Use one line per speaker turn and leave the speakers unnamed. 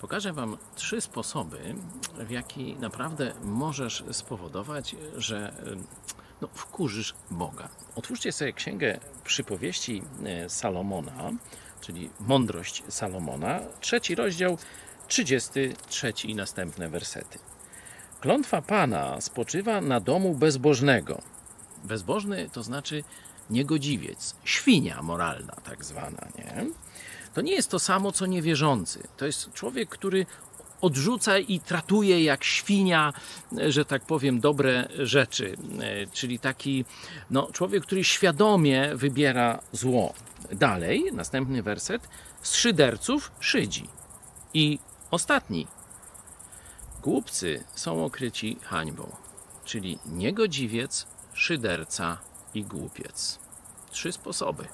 Pokażę Wam trzy sposoby, w jaki naprawdę możesz spowodować, że no, wkurzysz Boga. Otwórzcie sobie księgę przypowieści e, Salomona, czyli mądrość Salomona, trzeci rozdział, 33 i następne wersety. Klątwa Pana spoczywa na domu bezbożnego. Bezbożny to znaczy niegodziwiec, świnia moralna, tak zwana, nie? To nie jest to samo, co niewierzący. To jest człowiek, który odrzuca i tratuje jak świnia, że tak powiem, dobre rzeczy. E, Czyli taki no, człowiek, który świadomie wybiera zło. Dalej, następny werset. Z szyderców szydzi. I ostatni. Głupcy są okryci hańbą. Czyli niegodziwiec, szyderca i głupiec. Trzy sposoby.